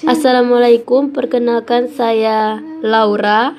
Assalamualaikum, perkenalkan saya Laura.